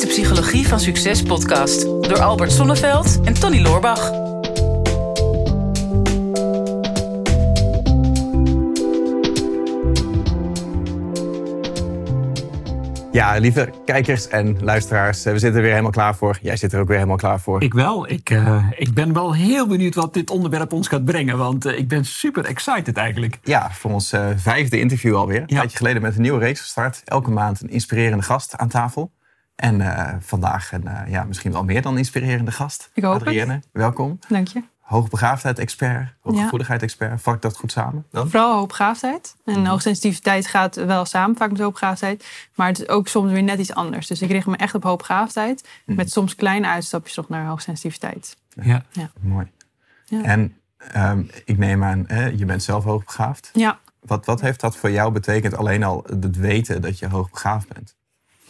is de Psychologie van Succes podcast door Albert Sonneveld en Tony Loorbach. Ja, lieve kijkers en luisteraars, we zitten er weer helemaal klaar voor. Jij zit er ook weer helemaal klaar voor. Ik wel. Ik, uh, ik ben wel heel benieuwd wat dit onderwerp ons gaat brengen. Want uh, ik ben super excited eigenlijk. Ja, voor ons uh, vijfde interview alweer. Ja. Een tijdje geleden met een nieuwe reeks gestart. Elke maand een inspirerende gast aan tafel. En vandaag een ja, misschien wel meer dan inspirerende gast. Ik hoop Adrienne, het. welkom. Dank je. Hoogbegaafdheid-expert, hooggevoeligheid-expert. Vat ik dat goed samen? Dan? Vooral hoogbegaafdheid. En hoogsensitiviteit gaat wel samen vaak met hoogbegaafdheid. Maar het is ook soms weer net iets anders. Dus ik richt me echt op hoogbegaafdheid. Mm. Met soms kleine uitstapjes nog naar hoogsensitiviteit. Ja, ja. mooi. Ja. En um, ik neem aan, hè, je bent zelf hoogbegaafd. Ja. Wat, wat heeft dat voor jou betekend, alleen al het weten dat je hoogbegaafd bent?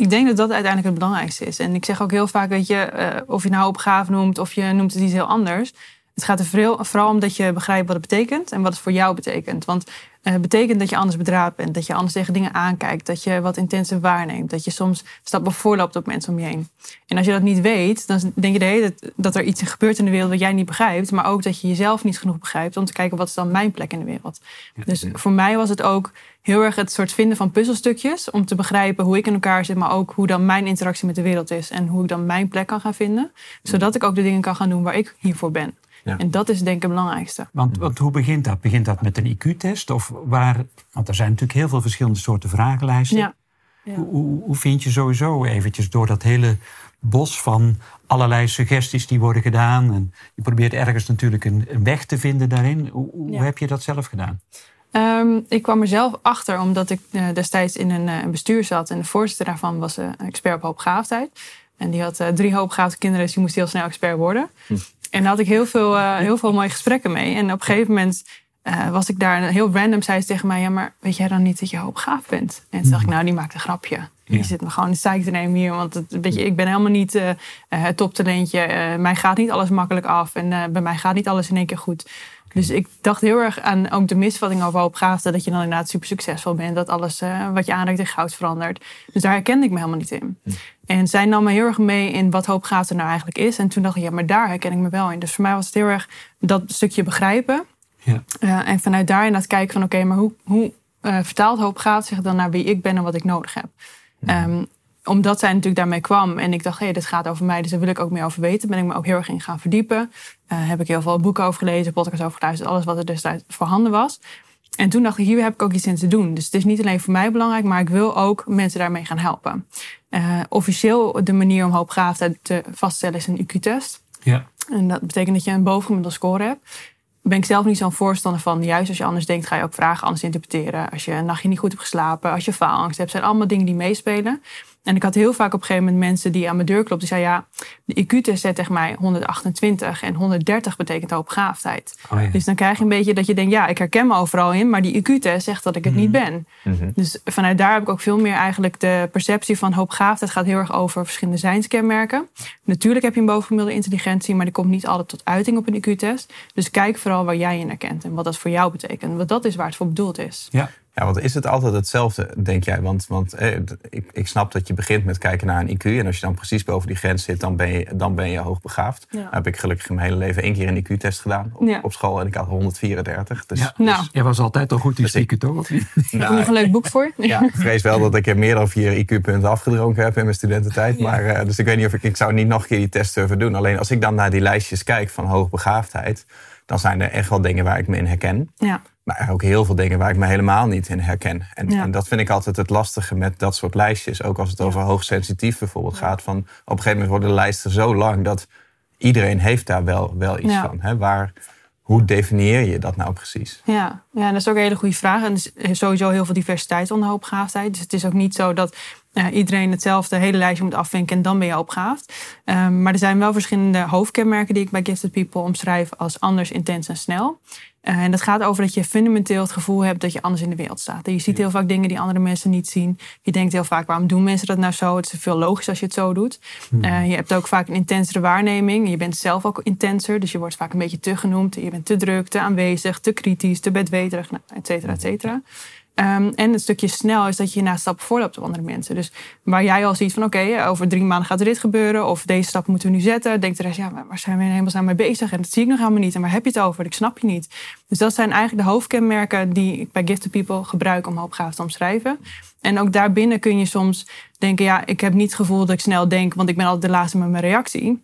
Ik denk dat dat uiteindelijk het belangrijkste is. En ik zeg ook heel vaak, weet je, uh, of je nou hoogbegaafd noemt of je noemt het iets heel anders. Het gaat er vooral om dat je begrijpt wat het betekent en wat het voor jou betekent. Want uh, betekent dat je anders bedraad bent, dat je anders tegen dingen aankijkt, dat je wat intenser waarneemt, dat je soms stappen voorloopt op mensen om je heen. En als je dat niet weet, dan denk je de hele tijd dat er iets gebeurt in de wereld wat jij niet begrijpt, maar ook dat je jezelf niet genoeg begrijpt om te kijken wat is dan mijn plek in de wereld. Dus voor mij was het ook heel erg het soort vinden van puzzelstukjes om te begrijpen hoe ik in elkaar zit, maar ook hoe dan mijn interactie met de wereld is en hoe ik dan mijn plek kan gaan vinden, zodat ik ook de dingen kan gaan doen waar ik hiervoor ben. Ja. En dat is denk ik het belangrijkste. Want, want hoe begint dat? Begint dat met een IQ-test? Of waar, want er zijn natuurlijk heel veel verschillende soorten vragenlijsten. Ja. Ja. Hoe, hoe vind je sowieso eventjes door dat hele bos van allerlei suggesties die worden gedaan. En je probeert ergens natuurlijk een, een weg te vinden daarin. Hoe, hoe Ja. heb je dat zelf gedaan? Ehm, ik kwam er zelf achter omdat ik eh, destijds in een, eh, een bestuur zat. En de voorzitter daarvan was eh, een expert op hoogbegaafdheid. En die had eh, drie hoogbegaafde kinderen, dus die moest heel snel expert worden. En daar had ik heel veel, eh, heel veel mooie gesprekken mee. En op een gegeven moment eh, was ik daar heel random, zei ze tegen mij: Ja, maar weet jij dan niet dat je hoogbegaafd bent? En toen dacht ik: Nou, die maakt een grapje. Die zit me gewoon in de zeik te nemen hier. Want het, weet je, ik ben helemaal niet eh, het toptalentje. Mij gaat niet alles makkelijk af. En bij mij gaat niet alles in één keer goed. Dus ik dacht heel erg aan ook de misvatting over hoogbegaafden. Dat je dan inderdaad super succesvol bent. Dat alles wat je aanreikt in goud verandert. Dus daar herkende ik me helemaal niet in. En zij nam me heel erg mee in wat hoogbegaafde nou eigenlijk is. En toen dacht ik, ja, maar daar herken ik me wel in. Dus voor mij was het heel erg dat stukje begrijpen. Ja. Eh, en vanuit daar inderdaad kijken van, oké, maar hoe, hoe eh, vertaalt hoogbegaafd zich dan naar wie ik ben en wat ik nodig heb? Ehm, omdat zij natuurlijk daarmee kwam en ik dacht, hé, dit gaat over mij, dus daar wil ik ook meer over weten. Ben ik me ook heel erg in gaan verdiepen. Eh, heb ik heel veel boeken over gelezen, podcasts over geluisterd, alles wat er destijds voorhanden was. En toen dacht ik, hier heb ik ook iets in te doen. Dus het is niet alleen voor mij belangrijk, maar ik wil ook mensen daarmee gaan helpen. Eh, officieel de manier om hoogbegaafdheid te vaststellen is een IQ-test. Ja. En dat betekent dat je een bovengemiddelde score hebt. Ben ik zelf niet zo'n voorstander van. Juist als je anders denkt, ga je ook vragen anders interpreteren. Als je een nachtje niet goed hebt geslapen, als je faalangst hebt, zijn allemaal dingen die meespelen. En ik had heel vaak op een gegeven moment mensen die aan mijn deur klopten. Die zeiden, ja, de IQ-test zegt tegen mij 128 en 130 betekent hoogbegaafdheid. Oh ja. Dus dan krijg je een beetje dat je denkt, ja, ik herken me overal in, maar die IQ-test zegt dat ik het niet ben. Mhm. Dus vanuit daar heb ik ook veel meer eigenlijk de perceptie van hoogbegaafdheid gaat heel erg over verschillende zijnskenmerken. Natuurlijk heb je een bovengemiddelde intelligentie, maar die komt niet altijd tot uiting op een IQ-test. Dus kijk vooral waar jij in herkent en wat dat voor jou betekent. Want dat is waar het voor bedoeld is. Ja. Ja, want is het altijd hetzelfde, denk jij? Want, want eh, ik, ik snap dat je begint met kijken naar een IQ. En als je dan precies boven die grens zit, dan ben je, dan ben je hoogbegaafd. Ja. Nou heb ik gelukkig mijn hele leven één keer een IQ-test gedaan op, Ja. op school. En ik had 134. Dus, Ja. Nou, Jij was altijd al goed in Dus spieken, toch? Of niet? heb je nou, nog een leuk boek voor? ja, ik vrees wel dat ik er meer dan vier IQ-punten afgedronken heb in mijn studententijd. Maar, eh, dus ik weet niet of ik, ik zou niet nog een keer die test durven doen. Alleen als ik dan naar die lijstjes kijk van hoogbegaafdheid, dan zijn er echt wel dingen waar ik me in herken. Ja, Maar ook heel veel dingen waar ik me helemaal niet in herken. En, Ja. en dat vind ik altijd het lastige met dat soort lijstjes. Ook als het over hoogsensitief bijvoorbeeld gaat. Van, op een gegeven moment worden de lijsten zo lang dat iedereen heeft daar wel, wel iets Ja. van. Hè? Waar, hoe definieer je dat nou precies? Ja, ja, dat is ook een hele goede vraag. En er is sowieso heel veel diversiteit onder hoogbegaafdheid. Dus het is ook niet zo dat eh, iedereen hetzelfde hele lijstje moet afvinken en dan ben je hoogbegaafd. Ehm, maar er zijn wel verschillende hoofdkenmerken die ik bij Gifted People omschrijf als anders, intens en snel. Eh, en dat gaat over dat je fundamenteel het gevoel hebt dat je anders in de wereld staat. En je ziet heel vaak dingen die andere mensen niet zien. Je denkt heel vaak, waarom doen mensen dat nou zo? Het is veel logisch als je het zo doet. Eh, je hebt ook vaak een intensere waarneming. Je bent zelf ook intenser, dus je wordt vaak een beetje te genoemd. Je bent te druk, te aanwezig, te kritisch, te bedweterig, nou, et cetera, et cetera. Ehm, en het stukje snel is dat je na stappen voorloopt op andere mensen. Dus waar jij al ziet van oké, over drie maanden gaat er dit gebeuren. Of deze stap moeten we nu zetten. Denkt de rest, ja, waar zijn we helemaal aan mee bezig? En dat zie ik nog helemaal niet. En waar heb je het over? Ik snap je niet. Dus dat zijn eigenlijk de hoofdkenmerken die ik bij Gifted People gebruik om hoopgave te omschrijven. En ook daarbinnen kun je soms denken, ja, ik heb niet het gevoel dat ik snel denk, want ik ben altijd de laatste met mijn reactie.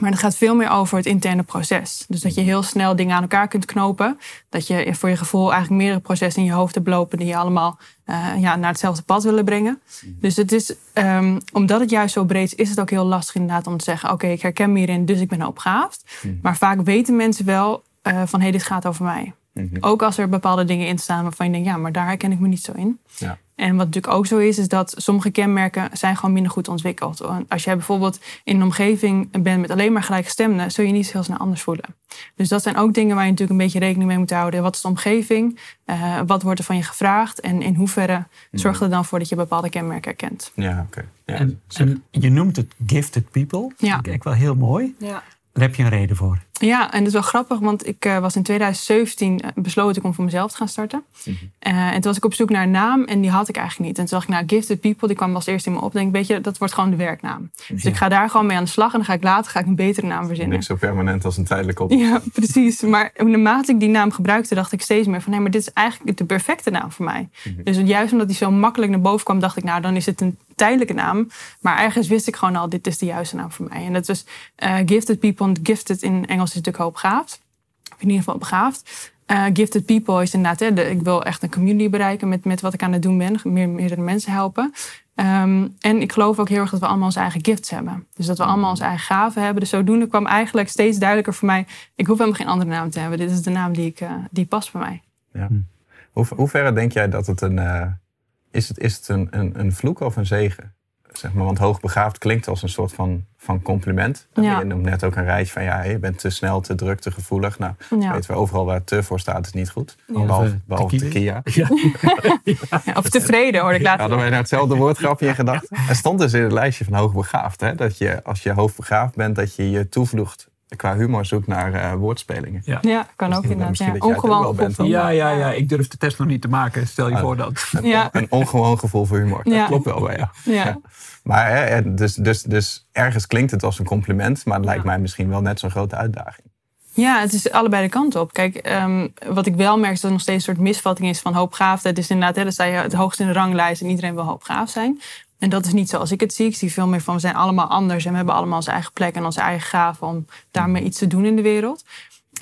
Maar het gaat veel meer over het interne proces. Dus dat je heel snel dingen aan elkaar kunt knopen. Dat je voor je gevoel eigenlijk meerdere processen in je hoofd hebt lopen die je allemaal uh, ja, naar hetzelfde pad willen brengen. Dus het is, um, omdat het juist zo breed is, is het ook heel lastig inderdaad om te zeggen: Oké, ik herken me hierin, dus ik ben opgehaafd. Maar vaak weten mensen wel uh, van hé, hey, dit gaat over mij. Ook als er bepaalde dingen in staan waarvan je denkt, ja, maar daar herken ik me niet zo in. Ja. En wat natuurlijk ook zo is, is dat sommige kenmerken zijn gewoon minder goed ontwikkeld. Als jij bijvoorbeeld in een omgeving bent met alleen maar gelijkgestemden, zul je niet heel snel anders voelen. Dus dat zijn ook dingen waar je natuurlijk een beetje rekening mee moet houden. Wat is de omgeving? Uh, wat wordt er van je gevraagd? En in hoeverre zorgt er dan voor dat je bepaalde kenmerken herkent? Ja, oké. Ja, en, en, je noemt het gifted people. Ja. Dat vind ik wel heel mooi. Ja. Daar heb je een reden voor. Ja, en dat is wel grappig, want ik uh, was in 2017 uh, besloten om voor mezelf te gaan starten. Mm -hmm. uh, en toen was ik op zoek naar een naam en die had ik eigenlijk niet. En toen dacht ik, nou, Gifted People, die kwam als eerste in me op. Denk, weet je, dat wordt gewoon de werknaam. Dus ja. ik ga daar gewoon mee aan de slag en dan ga ik later ga ik een betere naam verzinnen. Niks zo permanent als een tijdelijke op. Ja, precies. Maar naarmate ik die naam gebruikte, dacht ik steeds meer van, nee, maar dit is eigenlijk de perfecte naam voor mij. Mm -hmm. Dus juist omdat die zo makkelijk naar boven kwam, dacht ik, nou, dan is het een tijdelijke naam. Maar ergens wist ik gewoon al, dit is de juiste naam voor mij. En dat was Gifted People. Gifted in Engels is natuurlijk hoopgaafd. Of in ieder geval begaafd. Uh, gifted people is inderdaad, hè, ik wil echt een community bereiken met, met wat ik aan het doen ben. Meer, meerdere mensen helpen. Um, en ik geloof ook heel erg dat we allemaal onze eigen gifts hebben. Dus dat we allemaal onze eigen gaven hebben. Dus zodoende kwam eigenlijk steeds duidelijker voor mij... ik hoef helemaal geen andere naam te hebben. Dit is de naam die, ik, uh, die past bij mij. Ja. Hoe, hoe ver denk jij dat het een... is het, is het een, een, een vloek of een zegen? Zeg maar, want hoogbegaafd klinkt als een soort van, van compliment. Ja. Je noemt net ook een rijtje van ja, je bent te snel, te druk, te gevoelig. Nou, ja. weten we overal waar te voor staat is niet goed. Ja. Behalve, behalve tequila. Ja. of tevreden hoor ik later. Hadden wij nou hetzelfde woordgrapje in gedachten? Er stond dus in het lijstje van hoogbegaafd. Hè, dat je als je hoogbegaafd bent, dat je je toevlucht qua humor zoekt naar uh, woordspelingen. Ja, ja kan dus ook inderdaad. Ja. Ongewoon gevoel Ja, ja, ja. Ik durf de test nog niet te maken. Stel je uh, voor dat. Een, ja. een ongewoon gevoel voor humor. Dat klopt wel bij jou. Ja. Maar hè, dus, dus, dus ergens klinkt het als een compliment, maar het lijkt mij misschien wel net zo'n grote uitdaging. Ja, het is allebei de kant op. Kijk, um, wat ik wel merk is dat er nog steeds een soort misvatting is van hoopgaafde. Het is inderdaad, hè, dan sta je het hoogst in de ranglijst en iedereen wil hoopgaaf zijn. En dat is niet zoals ik het zie. Ik zie veel meer van we zijn allemaal anders en we hebben allemaal onze eigen plek en onze eigen gaven om daarmee iets te doen in de wereld.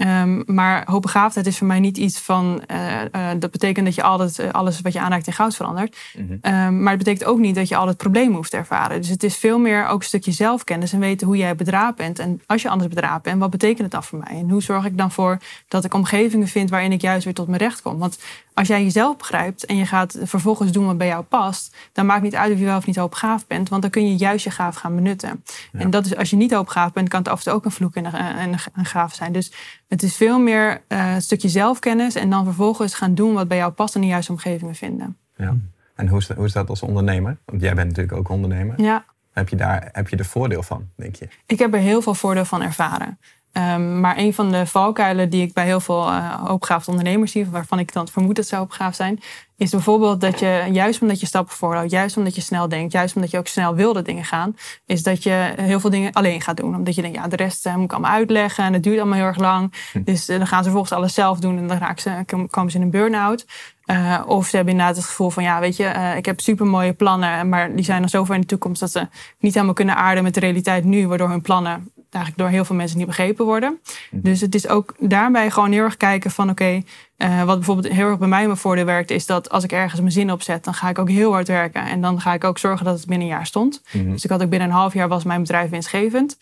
Um, maar hoogbegaafdheid is voor mij niet iets van. Uh, uh, dat betekent dat je altijd uh, alles wat je aanraakt in goud verandert. Mm -hmm. um, maar het betekent ook niet dat je altijd problemen hoeft te ervaren. Dus het is veel meer ook een stukje zelfkennis en weten hoe jij bedraad bent. En als je anders bedraad bent, wat betekent het dan voor mij? En hoe zorg ik dan voor dat ik omgevingen vind waarin ik juist weer tot mijn recht kom? Want als jij jezelf begrijpt en je gaat vervolgens doen wat bij jou past, dan maakt niet uit of je wel of niet hoopgaaf bent, want dan kun je juist je gaaf gaan benutten. Ja. En dat is, als je niet hoopgaaf bent, kan het af en toe ook een vloek en een, een gaaf zijn. Dus het is veel meer uh, een stukje zelfkennis en dan vervolgens gaan doen wat bij jou past en de juiste omgevingen vinden. Ja. En hoe is, dat, hoe is dat als ondernemer? Want jij bent natuurlijk ook ondernemer. Ja. Heb je daar heb je er voordeel van, denk je? Ik heb er heel veel voordeel van ervaren. Um, maar een van de valkuilen die ik bij heel veel uh, hoopgaafde ondernemers zie, waarvan ik dan vermoed dat ze hoopgaaf zijn, is bijvoorbeeld dat je, juist omdat je stappen voorhoudt, juist omdat je snel denkt, juist omdat je ook snel wilde dingen gaan, is dat je heel veel dingen alleen gaat doen. Omdat je denkt, ja, de rest uh, moet ik allemaal uitleggen en het duurt allemaal heel erg lang. Hm. Dus uh, dan gaan ze volgens alles zelf doen en dan raken ze, komen ze in een burn-out. Uh, of ze hebben inderdaad het gevoel van, ja, weet je, uh, ik heb super mooie plannen, maar die zijn dan zo ver in de toekomst dat ze niet helemaal kunnen aarden met de realiteit nu, waardoor hun plannen eigenlijk door heel veel mensen niet begrepen worden. Dus het is ook daarbij gewoon heel erg kijken van, oké, okay, uh, wat bijvoorbeeld heel erg bij mij mijn voordeel werkt, is dat als ik ergens mijn zin opzet, dan ga ik ook heel hard werken. En dan ga ik ook zorgen dat het binnen een jaar stond. Mm -hmm. Dus ik had ook binnen een half jaar was mijn bedrijf winstgevend.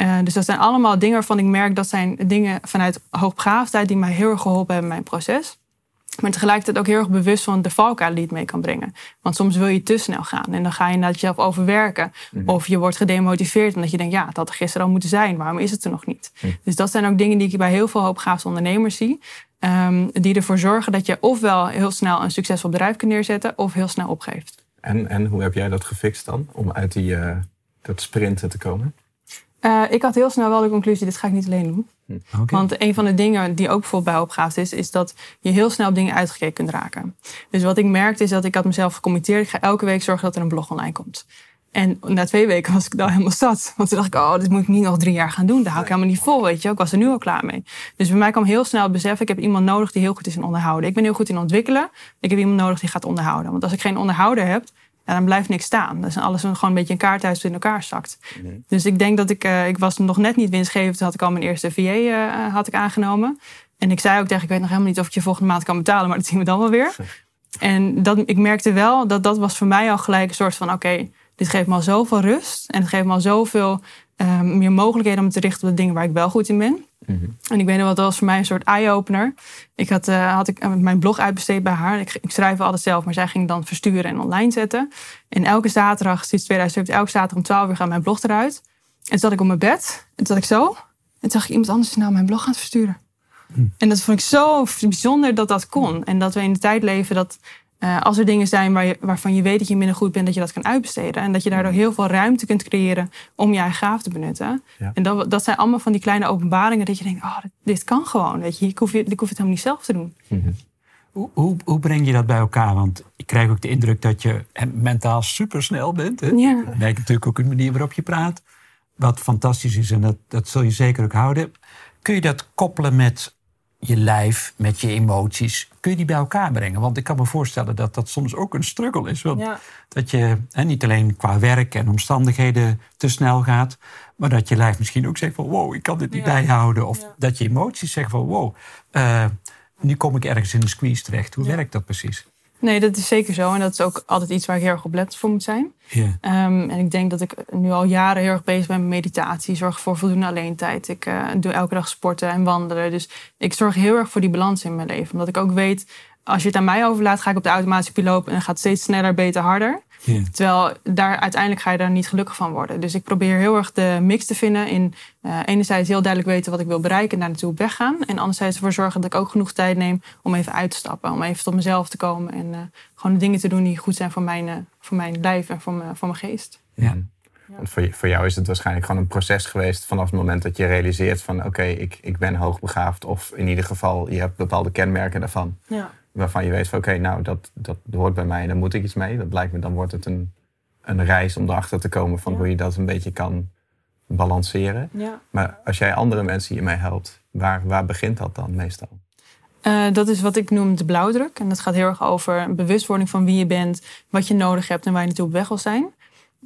Uh, dus dat zijn allemaal dingen waarvan ik merk dat zijn dingen vanuit hoogbegaafdheid die mij heel erg geholpen hebben in mijn proces. Maar tegelijkertijd ook heel erg bewust van de valkuilen die het mee kan brengen. Want soms wil je te snel gaan en dan ga je inderdaad jezelf overwerken. Mm -hmm. Of je wordt gedemotiveerd omdat je denkt, ja, het had er gisteren al moeten zijn. Waarom is het er nog niet? Mm -hmm. Dus dat zijn ook dingen die ik bij heel veel hoopbegaafde ondernemers zie. Um, die ervoor zorgen dat je ofwel heel snel een succesvol bedrijf kunt neerzetten of heel snel opgeeft. En, en hoe heb jij dat gefixt dan om uit die, uh, dat sprinten te komen? Uh, ik had heel snel wel de conclusie, dit ga ik niet alleen doen. Oké. Want een van de dingen die ook bijvoorbeeld bij opgaat is, is dat je heel snel op dingen uitgekeken kunt raken. Dus wat ik merkte is dat ik had mezelf gecommitteerd. Ik ga elke week zorgen dat er een blog online komt. En na twee weken was ik daar helemaal zat. Want toen dacht ik, oh, dit moet ik niet nog drie jaar gaan doen. Daar hou ik helemaal niet vol, weet je. Ik was er nu al klaar mee. Dus bij mij kwam heel snel het besef, ik heb iemand nodig die heel goed is in onderhouden. Ik ben heel goed in ontwikkelen. Ik heb iemand nodig die gaat onderhouden. Want als ik geen onderhouder heb, ja, dan blijft niks staan. Is alles gewoon een beetje een kaarthuis dat in elkaar zakt. Dus ik denk dat ik, uh, ik was nog net niet winstgevend. Toen had ik al mijn eerste VA uh, had ik aangenomen. En ik zei ook tegen, ik weet nog helemaal niet of ik je volgende maand kan betalen. Maar dat zien we dan wel weer. En dat, ik merkte wel dat dat was voor mij al gelijk een soort van, oké, okay, dit geeft me al zoveel rust. En het geeft me al zoveel uh, meer mogelijkheden om te richten op de dingen waar ik wel goed in ben. Mm -hmm. En ik weet nog wat, dat was voor mij een soort eye-opener. Ik had, uh, had ik mijn blog uitbesteed bij haar. Ik, ik schrijf altijd zelf, maar zij ging dan versturen en online zetten. En elke zaterdag, sinds 2017, elke zaterdag om 12 uur gaat mijn blog eruit. En toen zat ik op mijn bed. En toen zat ik zo. En toen zag ik iemand anders nou mijn blog aan het versturen. Hm. En dat vond ik zo bijzonder dat dat kon. En dat we in de tijd leven dat uh, als er dingen zijn waar je, waarvan je weet dat je minder goed bent, dat je dat kan uitbesteden. En dat je daardoor heel veel ruimte kunt creëren om je eigen gaaf te benutten. Ja. En dat, dat zijn allemaal van die kleine openbaringen dat je denkt, oh, dit, dit kan gewoon. Weet je, ik hoef, ik hoef het helemaal niet zelf te doen. Mm -hmm. hoe, hoe, hoe, breng je dat bij elkaar? Want ik krijg ook de indruk dat je mentaal supersnel bent. Hè? Ja. Dat lijkt natuurlijk ook een manier waarop je praat. Wat fantastisch is en dat, dat zul je zeker ook houden. Kun je dat koppelen met je lijf, met je emoties, kun je die bij elkaar brengen? Want ik kan me voorstellen dat dat soms ook een struggle is. Want Ja. dat je hè, niet alleen qua werk en omstandigheden te snel gaat, maar dat je lijf misschien ook zegt van wow, ik kan dit niet Ja. bijhouden. Of Ja. dat je emoties zeggen van wow, eh, nu kom ik ergens in de squeeze terecht. Hoe werkt dat precies? Nee, dat is zeker zo. En dat is ook altijd iets waar ik heel erg op let voor moet zijn. Ja. Ehm, en ik denk dat ik nu al jaren heel erg bezig ben met meditatie. Zorg voor voldoende alleentijd. Ik eh, doe elke dag sporten en wandelen. Dus ik zorg heel erg voor die balans in mijn leven. Omdat ik ook weet, als je het aan mij overlaat, ga ik op de automatische piloot en dan gaat steeds sneller, beter, harder. Ja. Terwijl daar, uiteindelijk ga je daar niet gelukkig van worden. Dus ik probeer heel erg de mix te vinden in eh, enerzijds heel duidelijk weten wat ik wil bereiken en daar naartoe op weg gaan. En anderzijds ervoor zorgen dat ik ook genoeg tijd neem om even uit te stappen. Om even tot mezelf te komen en eh, gewoon de dingen te doen die goed zijn voor mijn, eh, voor mijn lijf en voor mijn, voor mijn geest. Ja. Want voor, je- voor jou is het waarschijnlijk gewoon een proces geweest vanaf het moment dat je realiseert van oké, ik, ik ben hoogbegaafd. Of in ieder geval, je hebt bepaalde kenmerken daarvan. Ja. Waarvan je weet van oké, nou dat, dat hoort bij mij en daar moet ik iets mee. Dat lijkt me, dan wordt het een, een reis om erachter te komen van Ja. hoe je dat een beetje kan balanceren. Ja. Maar als jij andere mensen hiermee helpt, waar, waar begint dat dan meestal? Eh, dat is wat ik noem de blauwdruk. En dat gaat heel erg over bewustwording van wie je bent, wat je nodig hebt en waar je naartoe op weg wil zijn.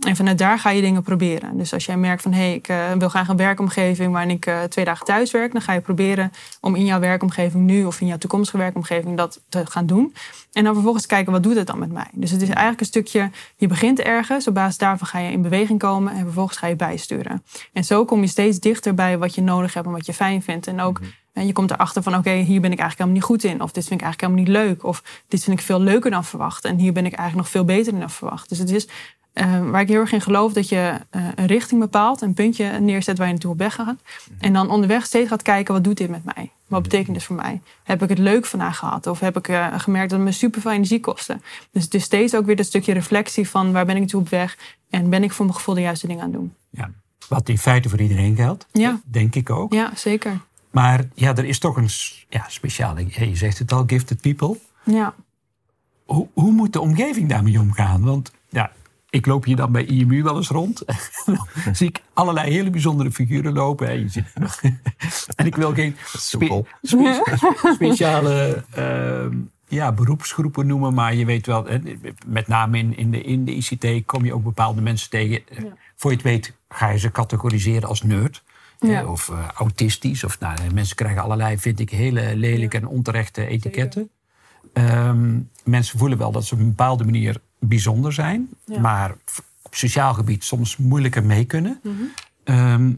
En vanuit daar ga je dingen proberen. Dus als jij merkt van hé, hey, ik eh, wil graag een werkomgeving waarin ik eh, twee dagen thuis werk, dan ga je proberen om in jouw werkomgeving nu of in jouw toekomstige werkomgeving dat te gaan doen. En dan vervolgens kijken wat doet het dan met mij. Dus het is eigenlijk een stukje, je begint ergens, op basis daarvan ga je in beweging komen en vervolgens ga je bijsturen. En zo kom je steeds dichter bij wat je nodig hebt en wat je fijn vindt. En ook en je komt erachter van, oké, hier ben ik eigenlijk helemaal niet goed in. Of dit vind ik eigenlijk helemaal niet leuk. Of dit vind ik veel leuker dan verwacht. En hier ben ik eigenlijk nog veel beter in dan verwacht. Dus het is eh, waar ik heel erg in geloof dat je eh, een richting bepaalt. Een puntje neerzet waar je naartoe op weg gaat. En dan onderweg steeds gaat kijken, wat doet dit met mij? Wat betekent dit voor mij? Heb ik het leuk vandaag gehad? Of heb ik eh, gemerkt dat het me super veel energie kostte? Dus het is steeds ook weer dat stukje reflectie van, waar ben ik naartoe op weg? En ben ik voor mijn gevoel de juiste dingen aan het doen? Ja. Wat in feite voor iedereen geldt, Ja, denk ik ook. ja zeker. Maar ja, er is toch een ja, speciale, ja, je zegt het al, gifted people. Ja. Hoe, hoe moet de omgeving daarmee omgaan? Want ja, ik loop hier dan bij IMU wel eens rond. dan zie ik allerlei hele bijzondere figuren lopen. hè. En ik wil geen spe- Soepel. spe- speciale ehm, ja, beroepsgroepen noemen. Maar je weet wel, met name in, in, de, in de ICT kom je ook bepaalde mensen tegen. Ja. Voor je het weet ga je ze categoriseren als nerd. Ja. Of eh, autistisch. Of, nou, mensen krijgen allerlei, vind ik, hele lelijke en onterechte etiketten. Ehm, mensen voelen wel dat ze op een bepaalde manier bijzonder zijn, Ja. maar op sociaal gebied soms moeilijker mee kunnen. Mhm. Ehm,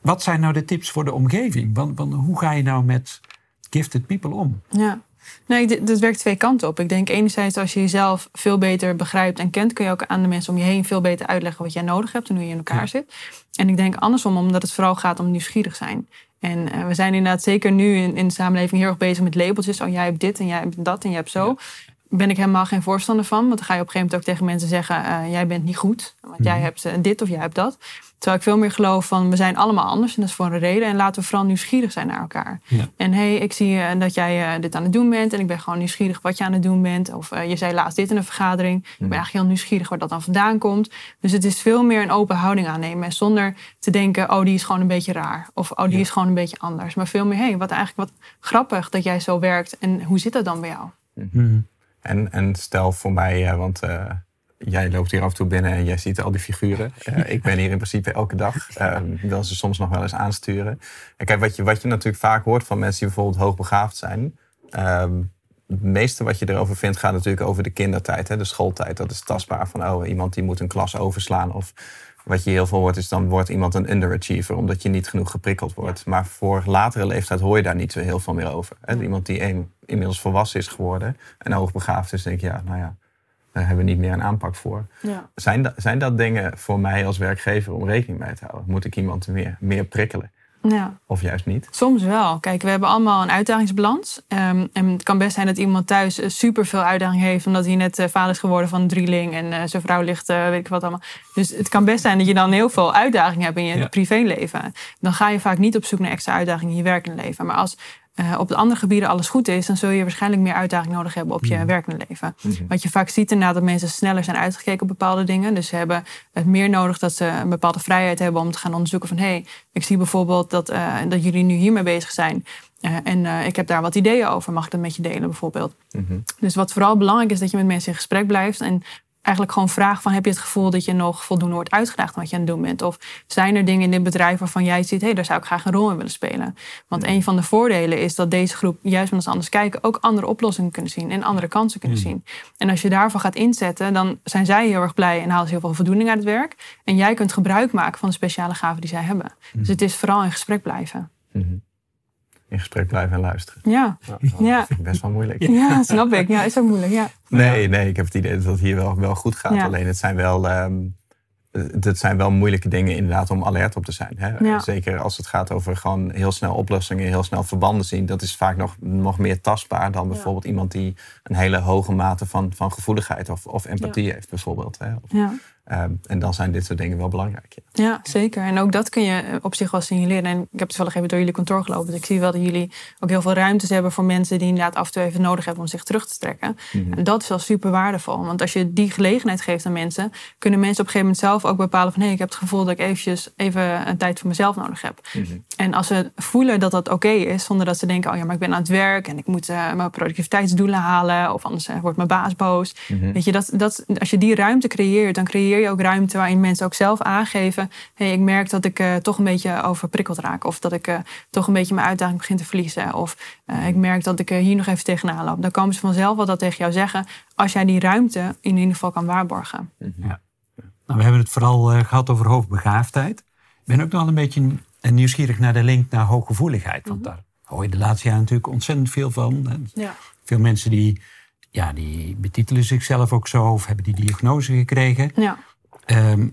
wat zijn nou de tips voor de omgeving? Want, want hoe ga je nou met gifted people om? Ja. Nee, dit werkt twee kanten op. Ik denk enerzijds als je jezelf veel beter begrijpt en kent, kun je ook aan de mensen om je heen veel beter uitleggen wat jij nodig hebt en hoe je in elkaar Ja. zit. En ik denk andersom, omdat het vooral gaat om nieuwsgierig zijn. En eh, we zijn inderdaad zeker nu in, in de samenleving heel erg bezig met labeltjes. Oh, jij hebt dit en jij hebt dat en jij hebt zo. Ben ik helemaal geen voorstander van. Want dan ga je op een gegeven moment ook tegen mensen zeggen: eh, Jij bent niet goed. Want jij Mhm. hebt eh, dit of jij hebt dat. Terwijl ik veel meer geloof van we zijn allemaal anders en dat is voor een reden. En laten we vooral nieuwsgierig zijn naar elkaar. Ja. En hé, hey, ik zie eh, dat jij dit aan het doen bent. En ik ben gewoon nieuwsgierig wat je aan het doen bent. Of je zei laatst dit in een vergadering. Ik ben eigenlijk heel nieuwsgierig waar dat dan vandaan komt. Dus het is veel meer een open houding aannemen. En zonder te denken, oh die is gewoon een beetje raar. Of oh die Ja. is gewoon een beetje anders. Maar veel meer, hé, hey, wat eigenlijk wat grappig dat jij zo werkt. En hoe zit dat dan bij jou? Mhm. En, en stel voor mij, eh, want eh, jij loopt hier af en toe binnen en jij ziet al die figuren. Eh, ik ben hier in principe elke dag. Eh, wil ze soms nog wel eens aansturen. En kijk, wat je, wat je natuurlijk vaak hoort van mensen die bijvoorbeeld hoogbegaafd zijn. ehm, het meeste wat je erover vindt gaat natuurlijk over de kindertijd, hè, de schooltijd. Dat is tastbaar van, oh, iemand die moet een klas overslaan. Of wat je heel veel hoort is, dan wordt iemand een underachiever, omdat je niet genoeg geprikkeld wordt. Maar voor latere leeftijd hoor je daar niet zo heel veel meer over. Hè. Iemand die een, inmiddels volwassen is geworden en hoogbegaafd is, denk je, ja, nou ja, daar hebben we niet meer een aanpak voor. Ja. Zijn, dat, zijn dat dingen voor mij als werkgever om rekening mee te houden? Moet ik iemand meer, meer prikkelen? Ja. Of juist niet? Soms wel. Kijk, we hebben allemaal een uitdagingsbalans. Ehm, en het kan best zijn dat iemand thuis eh, super veel uitdaging heeft, omdat hij net eh, vader is geworden van een drieling en eh, zijn vrouw ligt, weet ik wat allemaal. Dus het kan best zijn dat je dan heel veel uitdaging hebt in je Ja. privéleven. Dan ga je vaak niet op zoek naar extra uitdagingen in je werkende leven. Maar als eh, op de andere gebieden alles goed is, dan zul je waarschijnlijk meer uitdaging nodig hebben op je werkende leven. Wat je vaak ziet inderdaad dat mensen sneller zijn uitgekeken op bepaalde dingen. Dus ze hebben het meer nodig dat ze een bepaalde vrijheid hebben om te gaan onderzoeken van hé, hey, ik zie bijvoorbeeld dat, eh, dat jullie nu hiermee bezig zijn. Eh, en ik heb daar wat ideeën over. Mag ik dat met je delen bijvoorbeeld? Mhm. Dus wat vooral belangrijk is dat je met mensen in gesprek blijft. En eigenlijk gewoon vraagt van heb je het gevoel dat je nog voldoende wordt uitgedaagd wat je aan het doen bent? Of zijn er dingen in dit bedrijf waarvan jij ziet, hé, hey, daar zou ik graag een rol in willen spelen? Want een van de voordelen is dat deze groep, juist met ons anders kijken, ook andere oplossingen kunnen zien en andere kansen kunnen zien. En als je daarvan gaat inzetten, dan zijn zij heel erg blij en halen ze heel veel voldoening uit het werk. En jij kunt gebruik maken van de speciale gaven die zij hebben. Dus het is vooral in gesprek blijven. Mhm. In gesprek blijven en luisteren. Ja, Nou, dat Ja. vind ik best wel moeilijk. ja snap ik. Ja, is ook moeilijk. Ja. Nee, nee, ik heb het idee dat het hier wel, wel goed gaat. Ja. Alleen het zijn wel, ehm, het zijn wel moeilijke dingen inderdaad om alert op te zijn. Hè? Ja. Zeker als het gaat over gewoon heel snel oplossingen, heel snel verbanden zien. Dat is vaak nog, nog meer tastbaar dan bijvoorbeeld iemand die een hele hoge mate van, van gevoeligheid of, of empathie heeft bijvoorbeeld. Hè? Of, Ehm, en dan zijn dit soort dingen wel belangrijk. Ja. Ja, zeker. En ook dat kun je op zich wel signaleren. En ik heb toevallig even door jullie kantoor gelopen. Dus ik zie wel dat jullie ook heel veel ruimtes hebben voor mensen die inderdaad af en toe even nodig hebben om zich terug te trekken. En dat is wel super waardevol. Want als je die gelegenheid geeft aan mensen, kunnen mensen op een gegeven moment zelf ook bepalen van hé, ik heb het gevoel dat ik eventjes even een tijd voor mezelf nodig heb. En als ze voelen dat dat oké is, zonder dat ze denken, oh ja, maar ik ben aan het werk en ik moet eh, mijn productiviteitsdoelen halen, of anders eh, wordt mijn baas boos. Weet je, dat, dat, als je die ruimte creëert, dan creëer je ook ruimte waarin mensen ook zelf aangeven, hé, ik merk dat ik eh, toch een beetje overprikkeld raak, of dat ik eh, toch een beetje mijn uitdaging begin te verliezen, of eh, ik merk dat ik hier nog even tegenaan loop. Dan komen ze vanzelf wel dat tegen jou zeggen, als jij die ruimte in ieder geval kan waarborgen. Nou, we hebben het vooral eh, gehad over hoogbegaafdheid. Ik ben ook nog wel een beetje nieuwsgierig naar de link naar hooggevoeligheid. Want daar hoor je de laatste jaren natuurlijk ontzettend veel van. En Ja. Veel mensen die, ja, die betitelen zichzelf ook zo of hebben die diagnose gekregen. Ja. Ehm,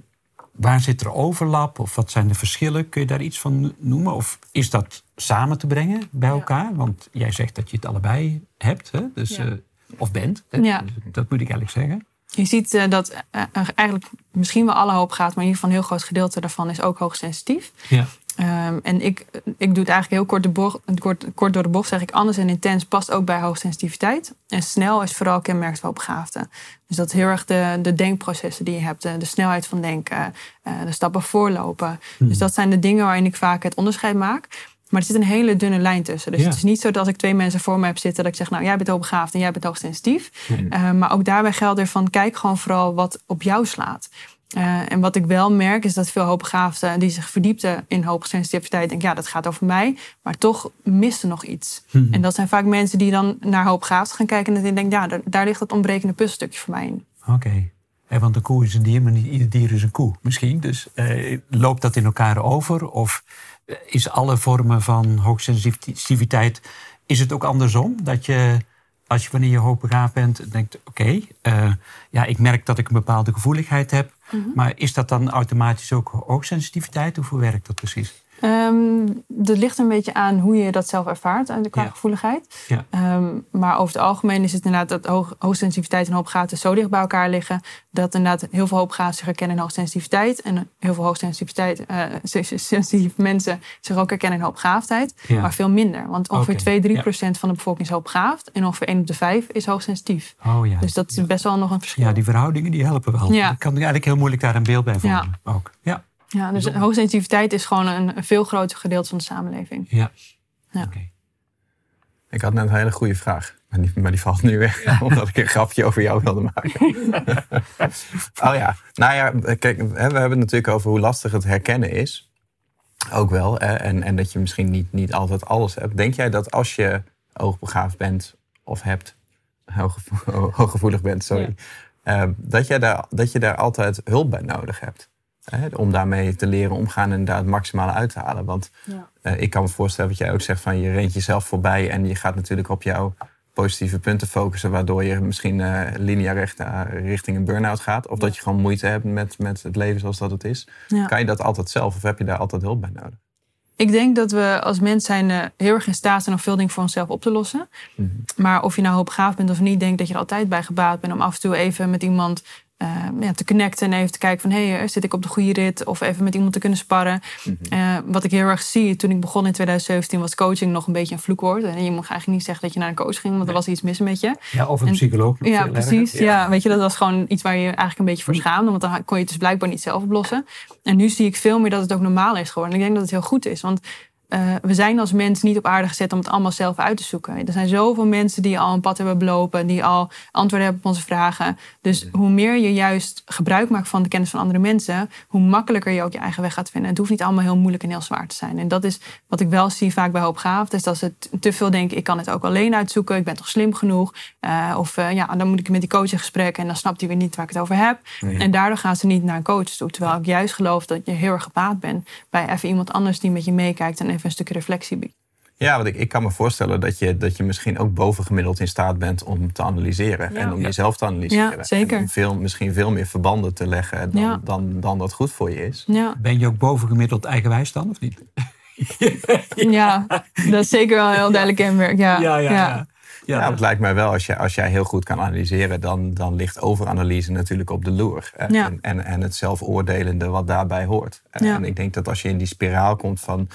waar zit er overlap of wat zijn de verschillen? Kun je daar iets van noemen? Of is dat samen te brengen bij Ja. elkaar? Want jij zegt dat je het allebei hebt, hè? Dus, Ja. eh, of bent. Hè? Ja. Dus dat moet ik eigenlijk zeggen. Je ziet eh, dat eh, eigenlijk misschien wel alle hoop gaat, maar in ieder geval een heel groot gedeelte daarvan is ook hoogsensitief. Ja. Ehm, en ik, ik doe het eigenlijk heel kort, de bocht, kort, kort door de bocht, zeg ik. Anders en intens past ook bij hoogsensitiviteit. En snel is vooral kenmerkt van opgaafde. Dus dat is heel erg de, de denkprocessen die je hebt. De, de snelheid van denken, eh, de stappen voorlopen. Dus dat zijn de dingen waarin ik vaak het onderscheid maak. Maar er zit een hele dunne lijn tussen. Dus Ja. het is niet zo dat als ik twee mensen voor me heb zitten... dat ik zeg, nou, jij bent hoogbegaafd en jij bent hoogsensitief. Eh, maar ook daarbij geldt er van, kijk gewoon vooral wat op jou slaat. Eh, en wat ik wel merk is dat veel hoogbegaafden die zich verdiepten in hoogsensitiviteit denken, ja, dat gaat over mij, maar toch mist er nog iets. En dat zijn vaak mensen die dan naar hoogbegaafd gaan kijken en dan denken, ja, daar, daar ligt het ontbrekende puzzelstukje voor mij in. Oké. Want een koe is een dier, maar niet ieder dier is een koe misschien. Dus eh, loopt dat in elkaar over? Of eh, is alle vormen van hoogsensitiviteit... is het ook andersom? Dat je, als je wanneer je hoogbegaafd bent, denkt... oké, ja, ik merk dat ik een bepaalde gevoeligheid heb... maar is dat dan automatisch ook hoogsensitiviteit? Of hoe werkt dat precies? Ehm, dat ligt een beetje aan hoe je dat zelf ervaart, aan de qua Ja. gevoeligheid. Ja. Ehm, maar over het algemeen is het inderdaad dat hoog, hoogsensitiviteit en hooggaten zo dicht bij elkaar liggen. Dat inderdaad heel veel hooggaten zich herkennen in hoogsensitiviteit. En heel veel hoogsensitiviteit, eh, sensitieve mensen zich ook herkennen in hooggaafdheid. Ja. Maar veel minder. Want ongeveer Oké, 2, 3 ja. procent van de bevolking is hoogbegaafd. En ongeveer 1 op de 5 is hoogsensitief. Oh ja. Dus dat is best wel nog een verschil. Ja, die verhoudingen die helpen wel. Ja. Ik kan eigenlijk heel moeilijk daar een beeld bij vormen. Ook. Ja. Ja, dus Bijzonder. hoogsensitiviteit is gewoon een, een veel groter gedeelte van de samenleving. Ja. Ja. Oké. Ik had net een hele goede vraag. Maar die, maar die valt nu weg, omdat ik een grapje over jou wilde maken. oh ja, nou ja, kijk, hè, we hebben het natuurlijk over hoe lastig het herkennen is. Ook wel. Hè, en, en dat je misschien niet, niet altijd alles hebt. Denk jij dat als je hoogbegaafd bent of hebt, hooggevo- hooggevoelig bent, sorry, eh, dat, jij daar, dat je daar altijd hulp bij nodig hebt? Hè, om daarmee te leren omgaan en daar het maximale uit te halen. Want Ja. eh, ik kan me voorstellen wat jij ook zegt van je rent jezelf voorbij en je gaat natuurlijk op jouw positieve punten focussen, waardoor je misschien eh lineair recht, eh, richting een burn-out gaat. Of dat je gewoon moeite hebt met, met het leven zoals dat het is. Ja. Kan je dat altijd zelf of heb je daar altijd hulp bij nodig? Ik denk dat we als mens zijn heel erg in staat zijn om veel dingen voor onszelf op te lossen. Maar of je nou hoopbegaafd bent of niet, denk dat je er altijd bij gebaat bent om af en toe even met iemand eh, ja, te connecten en even te kijken van hé, hey, zit ik op de goede rit? Of even met iemand te kunnen sparren. Eh, wat ik heel erg zie, toen ik begon in 2017 was coaching nog een beetje een vloekwoord. En je mag eigenlijk niet zeggen dat je naar een coach ging, want er was iets mis met je. ja, of een En- psycholoog. Ja, precies. Ja. weet je, dat was gewoon iets waar je eigenlijk een beetje voor schaamde. Want dan kon je het dus blijkbaar niet zelf oplossen. En nu zie ik veel meer dat het ook normaal is geworden. En ik denk dat het heel goed is. Want eh, we zijn als mens niet op aarde gezet om het allemaal zelf uit te zoeken. Er zijn zoveel mensen die al een pad hebben belopen. Die al antwoorden hebben op onze vragen. Dus hoe meer je juist gebruik maakt van de kennis van andere mensen. Hoe makkelijker je ook je eigen weg gaat vinden. Het hoeft niet allemaal heel moeilijk en heel zwaar te zijn. En dat is wat ik wel zie vaak bij hoopgaaf. Is dat ze te veel denken, ik kan het ook alleen uitzoeken. Ik ben toch slim genoeg. Eh, of eh, ja, dan moet ik met die coach in gesprek. En dan snapt hij weer niet waar ik het over heb. En daardoor gaan ze niet naar een coach toe. Terwijl ik juist geloof dat je heel erg gebaat bent. Bij even iemand anders die met je meekijkt. En even een stukje reflectie biedt. Ja, want ik, ik kan me voorstellen dat je, dat je misschien ook bovengemiddeld in staat bent om te analyseren. Ja. En om Ja. jezelf te analyseren. Ja, zeker. En om veel, misschien veel meer verbanden te leggen dan, Ja. dan, dan dat goed voor je is. Ja. Ben je ook bovengemiddeld eigenwijs dan, of niet? ja, dat is zeker wel een heel duidelijk kenmerk. Ja, ja. Ja, ja. het lijkt mij wel, als, je, als jij heel goed kan analyseren, dan, dan ligt overanalyse natuurlijk op de loer. hè. Ja. En, en, en het zelfoordelende wat daarbij hoort. Ja. En ik denk dat als je in die spiraal komt van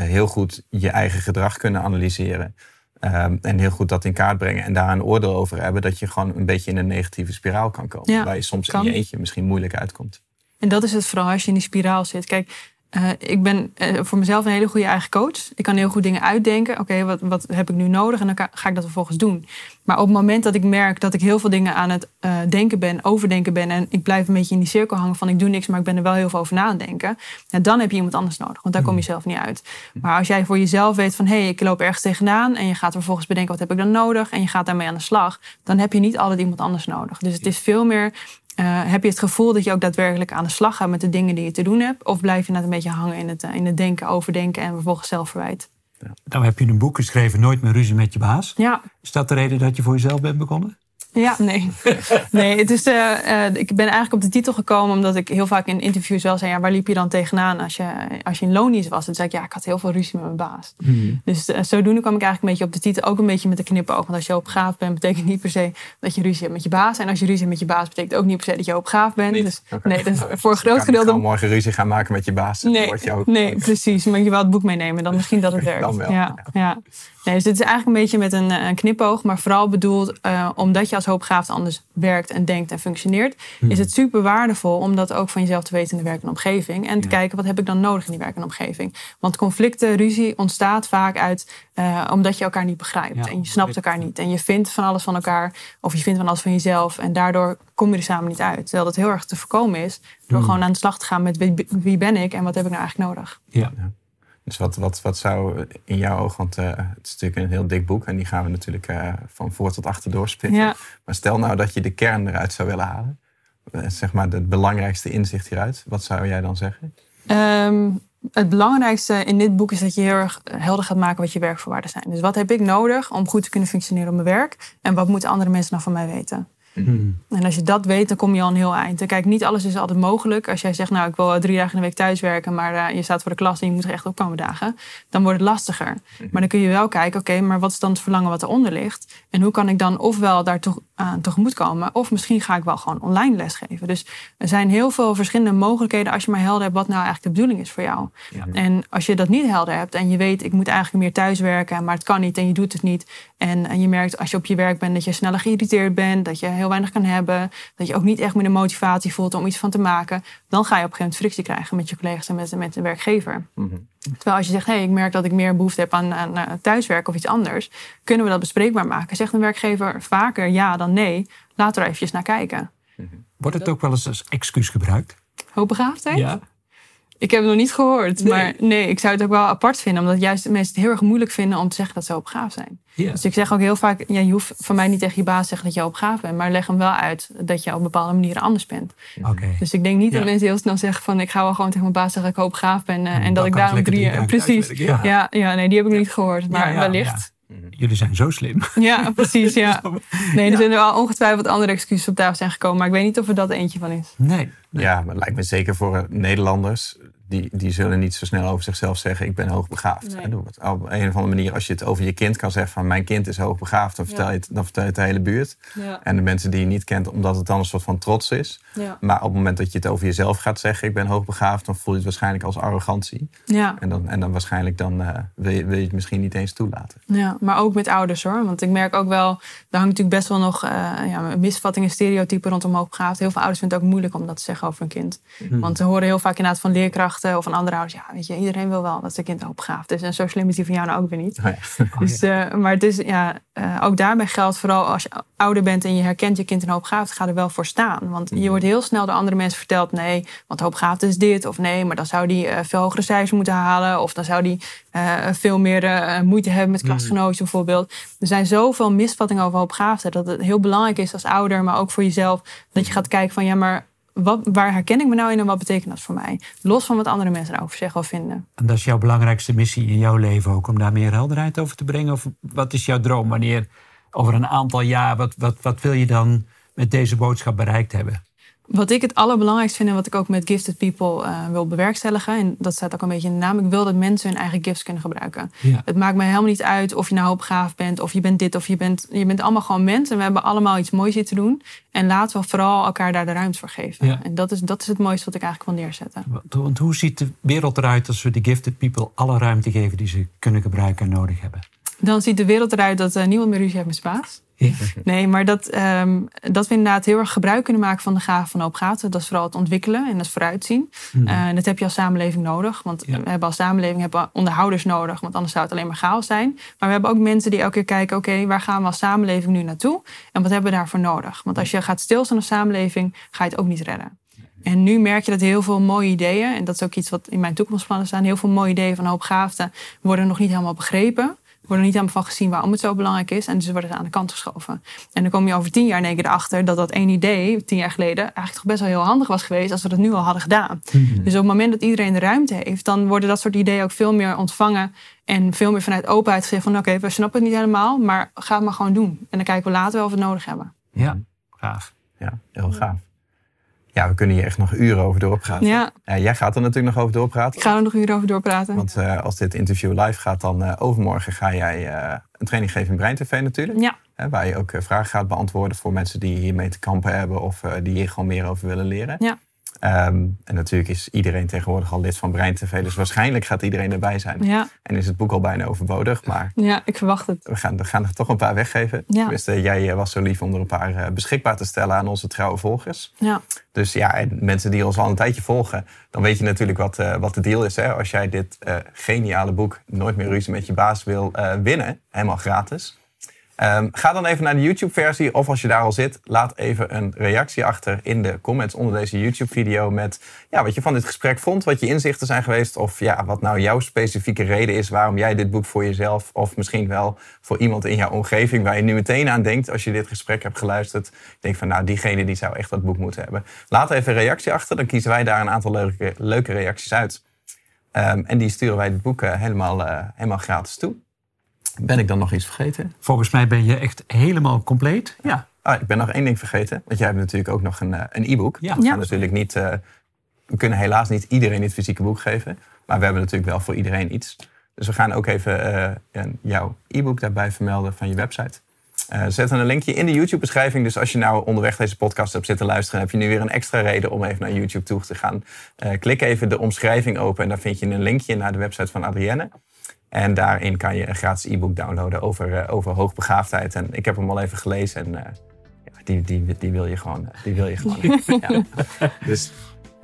heel goed je eigen gedrag kunnen analyseren. ehm, en heel goed dat in kaart brengen en daar een oordeel over hebben, dat je gewoon een beetje in een negatieve spiraal kan komen. Ja, waar je soms kan. in je eentje misschien moeilijk uitkomt. En dat is het vooral als je in die spiraal zit. Kijk, eh, ik ben eh, voor mezelf een hele goede eigen coach. Ik kan heel goed dingen uitdenken. Oké, wat, wat heb ik nu nodig? En dan ga ik dat vervolgens doen. Maar op het moment dat ik merk dat ik heel veel dingen aan het eh, denken ben, overdenken ben. En ik blijf een beetje in die cirkel hangen van ik doe niks, maar ik ben er wel heel veel over na aan het denken. Ja, dan heb je iemand anders nodig, want daar kom je zelf niet uit. Maar als jij voor jezelf weet van hé, hey, ik loop ergens tegenaan. En je gaat vervolgens bedenken wat heb ik dan nodig. En je gaat daarmee aan de slag. Dan heb je niet altijd iemand anders nodig. Dus het is veel meer eh, heb je het gevoel dat je ook daadwerkelijk aan de slag gaat met de dingen die je te doen hebt? Of blijf je net een beetje hangen in het, eh, in het denken, overdenken en vervolgens zelfverwijt? Nou heb je een boek geschreven, Nooit meer ruzie met je baas. Ja, Is dat de reden dat je voor jezelf bent begonnen? Ja, nee. nee het is, eh, eh, ik ben eigenlijk op de titel gekomen omdat ik heel vaak in interviews wel zei: ja, waar liep je dan tegenaan als je, als je in loondienst was? En toen zei ik: ja, ik had heel veel ruzie met mijn baas. Dus eh, zodoende kwam ik eigenlijk een beetje op de titel, ook een beetje met de knipoog. Want als je hoopgaaf bent, betekent niet per se dat je ruzie hebt met je baas. En als je ruzie hebt met je baas, betekent ook niet per se dat je hoopgaaf bent. Niet? Dus, Oké. nee, dus voor een Je groot kan gedeelte gewoon morgen ruzie gaan maken met je baas. Nee, je ook, nee, precies. Maar je wel het boek meenemen, dan misschien dat het werkt. Dan wel, Ja, ja. Nee, dus dit is eigenlijk een beetje met een, eh, een knipoog, maar vooral bedoeld eh, omdat je als hoopgaafd anders werkt en denkt en functioneert, is het super waardevol om dat ook van jezelf te weten in de werkende omgeving en te kijken wat heb ik dan nodig in die werkende omgeving. Want conflicten, ruzie ontstaat vaak uit eh, omdat je elkaar niet begrijpt Ja, en je snapt elkaar niet en je vindt van alles van elkaar of je vindt van alles van jezelf en daardoor kom je er samen niet uit. Terwijl dat heel erg te voorkomen is door gewoon aan de slag te gaan met wie, wie ben ik en wat heb ik nou eigenlijk nodig. Ja. Dus wat, wat, wat zou in jouw oog, want eh, het is natuurlijk een heel dik boek en die gaan we natuurlijk eh, van voor tot achter doorspitten. Ja. Maar stel nou dat je de kern eruit zou willen halen, eh, zeg maar het belangrijkste inzicht hieruit, wat zou jij dan zeggen? Ehm, het belangrijkste in dit boek is dat je heel erg helder gaat maken wat je werkvoorwaarden zijn. Dus wat heb ik nodig om goed te kunnen functioneren op mijn werk? En wat moeten andere mensen nou van mij weten? Hmm. En als je dat weet, dan kom je al een heel eind. En kijk, niet alles is altijd mogelijk. Als jij zegt, nou, ik wil drie dagen in de week thuiswerken, maar eh, je staat voor de klas en je moet er echt op komen dagen, dan wordt het lastiger. Maar dan kun je wel kijken, oké, maar wat is dan het verlangen wat eronder ligt? En hoe kan ik dan ofwel daar toch aan tegemoet komen, of misschien ga ik wel gewoon online lesgeven. Dus er zijn heel veel verschillende mogelijkheden als je maar helder hebt wat nou eigenlijk de bedoeling is voor jou. Ja. En als je dat niet helder hebt en je weet, ik moet eigenlijk meer thuiswerken, maar het kan niet en je doet het niet. En, en je merkt als je op je werk bent dat je sneller geïrriteerd bent, dat je heel weinig kan hebben, dat je ook niet echt meer de motivatie voelt om iets van te maken, dan ga je op een gegeven moment frictie krijgen met je collega's en met, met de werkgever. Mhm. Terwijl als je zegt, hé, hey, ik merk dat ik meer behoefte heb aan, aan eh, thuiswerken of iets anders, kunnen we dat bespreekbaar maken? Zegt een werkgever vaker ja dan nee, laten we er eventjes naar kijken. Wordt het ook wel eens als excuus gebruikt? Hoogbegaafdheid? Ik heb het nog niet gehoord. Maar nee, ik zou het ook wel apart vinden. Omdat juist mensen het heel erg moeilijk vinden om te zeggen dat ze hoogbegaafd zijn. Ja. Dus ik zeg ook heel vaak, ja, je hoeft van mij niet tegen je baas te zeggen dat je hoogbegaafd bent. Maar leg hem wel uit dat je op bepaalde manieren anders bent. Oké. Dus ik denk niet Ja. dat mensen heel snel zeggen van ik ga wel gewoon tegen mijn baas zeggen dat ik hoogbegaafd ben. eh, en dat ik daarom drie... precies. Ja. Ja, nee, die heb ik nog niet gehoord. Maar Ja, ja, wellicht. Jullie zijn zo slim. Ja, precies. Ja. Nee, er zullen wel ongetwijfeld andere excuses op tafel zijn gekomen. Maar ik weet niet of er dat eentje van is. Nee. Ja, maar het lijkt me zeker voor eh, Nederlanders. Die, die zullen niet zo snel over zichzelf zeggen: Ik ben hoogbegaafd. Nee. Op een of andere manier, als je het over je kind kan zeggen: van Mijn kind is hoogbegaafd, dan vertel je het, dan vertel je het de hele buurt. Ja. En de mensen die je niet kent, omdat het dan een soort van trots is. Ja. Maar op het moment dat je het over jezelf gaat zeggen: Ik ben hoogbegaafd, dan voel je het waarschijnlijk als arrogantie. Ja. En dan, en dan waarschijnlijk dan, eh, wil, je, wil je het misschien niet eens toelaten. Ja, maar ook met ouders hoor. Want ik merk ook wel, daar hangt natuurlijk best wel nog eh ja, misvattingen, stereotypen rondom hoogbegaafd. Heel veel ouders vinden het ook moeilijk om dat te zeggen over een kind. Want ze horen heel vaak inderdaad van leerkrachten of van andere ouders. Ja, weet je, iedereen wil wel dat zijn kind hoogbegaafd is. En zo slim is die van jou nou ook weer niet. Oh ja. Dus, eh, maar het is, ja, eh, ook daarbij geldt vooral als je ouder bent en je herkent je kind in hoogbegaafd, ga er wel voor staan. Want je wordt heel snel door andere mensen verteld, nee, want hoogbegaafd is dit. Of nee, maar dan zou die eh, veel hogere cijfers moeten halen. Of dan zou die veel meer moeite hebben met klasgenootjes bijvoorbeeld. Er zijn zoveel misvattingen over hoogbegaafdheid dat het heel belangrijk is als ouder, maar ook voor jezelf, dat je gaat kijken van ja, maar wat, waar herken ik me nou in en wat betekent dat voor mij? Los van wat andere mensen erover zeggen of vinden. En dat is jouw belangrijkste missie in jouw leven ook, om daar meer helderheid over te brengen? Of wat is jouw droom? Wanneer, over een aantal jaar, wat, wat, wat wil je dan met deze boodschap bereikt hebben? Wat ik het allerbelangrijkste vind en wat ik ook met Gifted People eh, wil bewerkstelligen, en dat staat ook een beetje in de naam, ik wil dat mensen hun eigen gifts kunnen gebruiken. Ja. Het maakt mij helemaal niet uit of je nou hoopgaaf bent, of je bent dit, of je bent, je bent allemaal gewoon mens en we hebben allemaal iets moois hier te doen. En laten we vooral elkaar daar de ruimte voor geven. Ja. En dat is, dat is het mooiste wat ik eigenlijk wil neerzetten. Want, want hoe ziet de wereld eruit als we de gifted people alle ruimte geven die ze kunnen gebruiken en nodig hebben? Dan ziet de wereld eruit dat eh, niemand meer ruzie heeft met zijn baas. Nee, maar dat, ehm, dat we inderdaad heel erg gebruik kunnen maken van de gave van hoopgaten. Dat is vooral het ontwikkelen en dat is vooruitzien. Eh, en dat heb je als samenleving nodig. Want Ja. we hebben als samenleving hebben onderhouders nodig. Want anders zou het alleen maar chaos zijn. Maar we hebben ook mensen die elke keer kijken... oké, waar gaan we als samenleving nu naartoe? En wat hebben we daarvoor nodig? Want als je gaat stilstaan als samenleving, ga je het ook niet redden. En nu merk je dat heel veel mooie ideeën... en dat is ook iets wat in mijn toekomstplannen staan... heel veel mooie ideeën van hoopgaafden worden nog niet helemaal begrepen worden niet helemaal van gezien waarom het zo belangrijk is. En dus worden ze aan de kant geschoven. En dan kom je over tien jaar in één keer erachter dat dat één idee, tien jaar geleden, eigenlijk toch best wel heel handig was geweest als we dat nu al hadden gedaan. Dus op het moment dat iedereen de ruimte heeft, dan worden dat soort ideeën ook veel meer ontvangen. En veel meer vanuit openheid gezegd van oké, we snappen het niet helemaal, maar ga het maar gewoon doen. En dan kijken we later wel of we het nodig hebben. Ja, gaaf. Ja, heel gaaf. Ja, we kunnen hier echt nog uren over doorpraten. Ja, Ja, jij gaat er natuurlijk nog over doorpraten. ik ga er nog uren over doorpraten. Want eh, als dit interview live gaat, dan eh, overmorgen ga jij eh, een training geven in Brein TV natuurlijk. Ja, waar je ook eh, vragen gaat beantwoorden voor mensen die hiermee te kampen hebben of eh, die hier gewoon meer over willen leren. Ja. Ehm, en natuurlijk is iedereen tegenwoordig al lid van Brein TV, dus waarschijnlijk gaat iedereen erbij zijn. ja, En is het boek al bijna overbodig, maar ja, ik verwacht het. we gaan, we gaan er toch een paar weggeven. Ja. Tenminste, jij eh, was zo lief om er een paar eh, beschikbaar te stellen aan onze trouwe volgers. Ja, Dus ja, en mensen die ons al een tijdje volgen, dan weet je natuurlijk wat, eh, wat de deal is. Hè? Als jij dit geniale boek Nooit meer ruzie met je baas wil winnen, helemaal gratis. Ehm, ga dan even naar de YouTube-versie of als je daar al zit, laat even een reactie achter in de comments onder deze YouTube-video met ja, wat je van dit gesprek vond, wat je inzichten zijn geweest of ja, wat nou jouw specifieke reden is waarom jij dit boek voor jezelf of misschien wel voor iemand in jouw omgeving waar je nu meteen aan denkt als je dit gesprek hebt geluisterd. Denk van nou, diegene die zou echt dat boek moeten hebben. Laat even een reactie achter, dan kiezen wij daar een aantal leuke, leuke reacties uit. Ehm, en die sturen wij het boek eh, helemaal, eh, helemaal gratis toe. Ben ik dan nog iets vergeten? Volgens mij ben je echt helemaal compleet. Ja, Ah, ik ben nog één ding vergeten. Want jij hebt natuurlijk ook nog een, eh, een e-book. Ja. We, Ja. gaan natuurlijk niet, eh, we kunnen helaas niet iedereen dit fysieke boek geven. Maar we hebben natuurlijk wel voor iedereen iets. Dus we gaan ook even eh, jouw e-book daarbij vermelden van je website. Eh zetten een linkje in de YouTube-beschrijving. Dus als je nou onderweg deze podcast hebt zitten luisteren... heb je nu weer een extra reden om even naar YouTube toe te gaan. Eh, klik even de omschrijving open en dan vind je een linkje naar de website van Adrienne. En daarin kan je een gratis e-book downloaden over, eh, over hoogbegaafdheid. En ik heb hem al even gelezen en eh, ja, die, die, die wil je gewoon. eh, Die wil je gewoon ja. Dus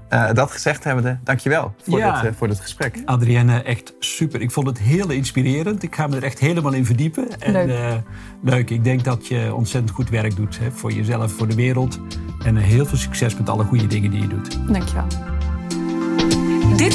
eh, dat gezegd hebbende, dankjewel voor, Ja. dit, voor dit gesprek. Adrienne, echt super. Ik vond het heel inspirerend. Ik ga me er echt helemaal in verdiepen. En, Leuk. eh, leuk. Ik denk dat je ontzettend goed werk doet hè, voor jezelf, voor de wereld. En heel veel succes met alle goede dingen die je doet. Dankjewel.